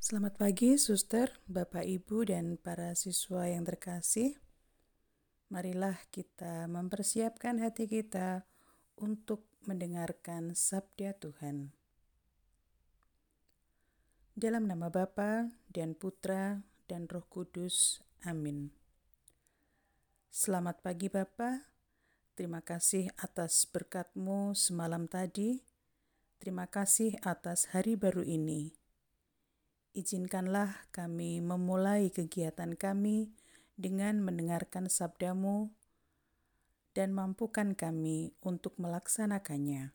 Selamat pagi, suster, bapak, ibu, dan para siswa yang terkasih. Marilah kita mempersiapkan hati kita untuk mendengarkan sabda Tuhan. Dalam nama Bapa dan Putra dan Roh Kudus. Amin. Selamat pagi Bapak. Terima kasih atas berkatmu semalam tadi. Terima kasih atas hari baru ini izinkanlah kami memulai kegiatan kami dengan mendengarkan sabdamu dan mampukan kami untuk melaksanakannya.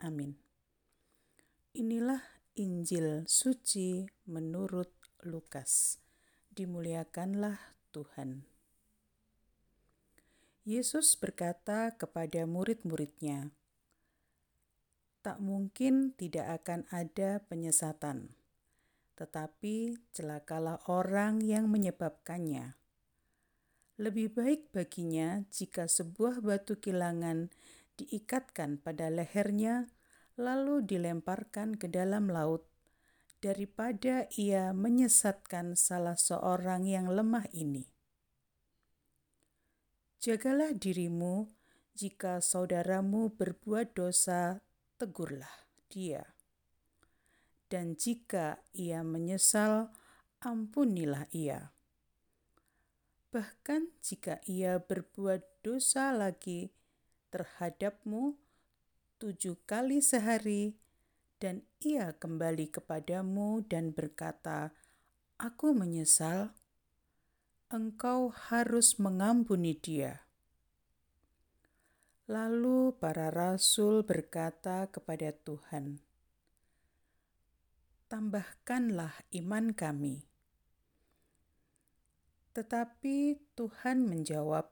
Amin. Inilah Injil suci menurut Lukas. Dimuliakanlah Tuhan. Yesus berkata kepada murid-muridnya, "Tak mungkin tidak akan ada penyesatan." Tetapi celakalah orang yang menyebabkannya. Lebih baik baginya jika sebuah batu kilangan diikatkan pada lehernya, lalu dilemparkan ke dalam laut, daripada ia menyesatkan salah seorang yang lemah ini. Jagalah dirimu, jika saudaramu berbuat dosa, tegurlah dia dan jika ia menyesal, ampunilah ia. Bahkan jika ia berbuat dosa lagi terhadapmu tujuh kali sehari, dan ia kembali kepadamu dan berkata, "Aku menyesal," engkau harus mengampuni dia. Lalu para rasul berkata kepada Tuhan, tambahkanlah iman kami. Tetapi Tuhan menjawab,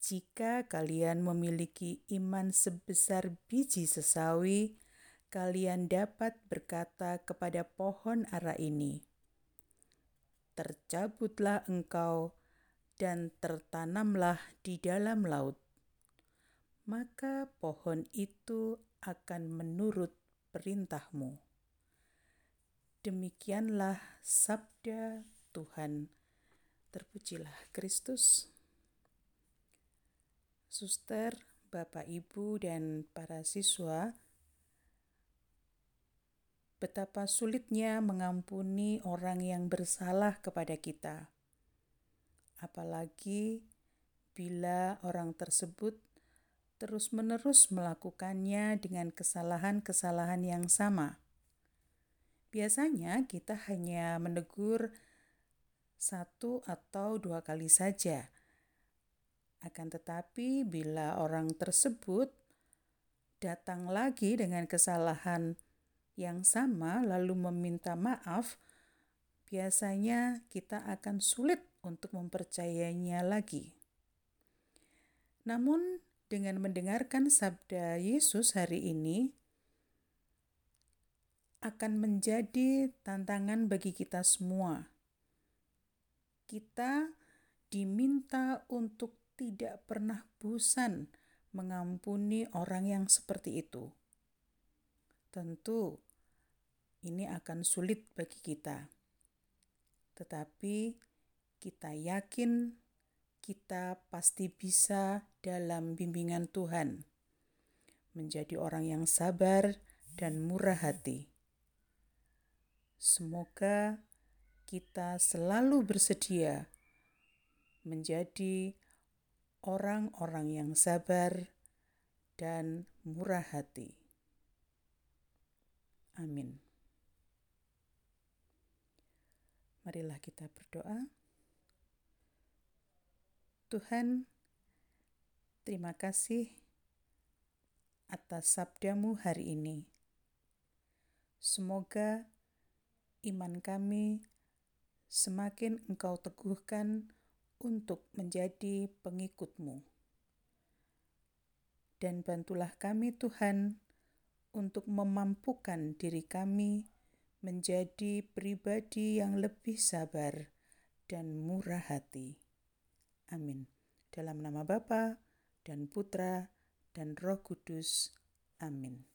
"Jika kalian memiliki iman sebesar biji sesawi, kalian dapat berkata kepada pohon ara ini, 'Tercabutlah engkau dan tertanamlah di dalam laut.' Maka pohon itu akan menurut perintahmu." Demikianlah sabda Tuhan. Terpujilah Kristus. Suster, Bapak, Ibu, dan para siswa, betapa sulitnya mengampuni orang yang bersalah kepada kita. Apalagi bila orang tersebut terus-menerus melakukannya dengan kesalahan-kesalahan yang sama. Biasanya kita hanya menegur satu atau dua kali saja. Akan tetapi, bila orang tersebut datang lagi dengan kesalahan yang sama, lalu meminta maaf, biasanya kita akan sulit untuk mempercayainya lagi. Namun, dengan mendengarkan sabda Yesus hari ini, akan menjadi tantangan bagi kita semua. Kita diminta untuk tidak pernah bosan mengampuni orang yang seperti itu. Tentu, ini akan sulit bagi kita, tetapi kita yakin kita pasti bisa dalam bimbingan Tuhan menjadi orang yang sabar dan murah hati. Semoga kita selalu bersedia menjadi orang-orang yang sabar dan murah hati. Amin. Marilah kita berdoa. Tuhan, terima kasih atas sabdamu hari ini. Semoga iman kami semakin Engkau teguhkan untuk menjadi pengikutmu. Dan bantulah kami Tuhan untuk memampukan diri kami menjadi pribadi yang lebih sabar dan murah hati. Amin. Dalam nama Bapa dan Putra dan Roh Kudus. Amin.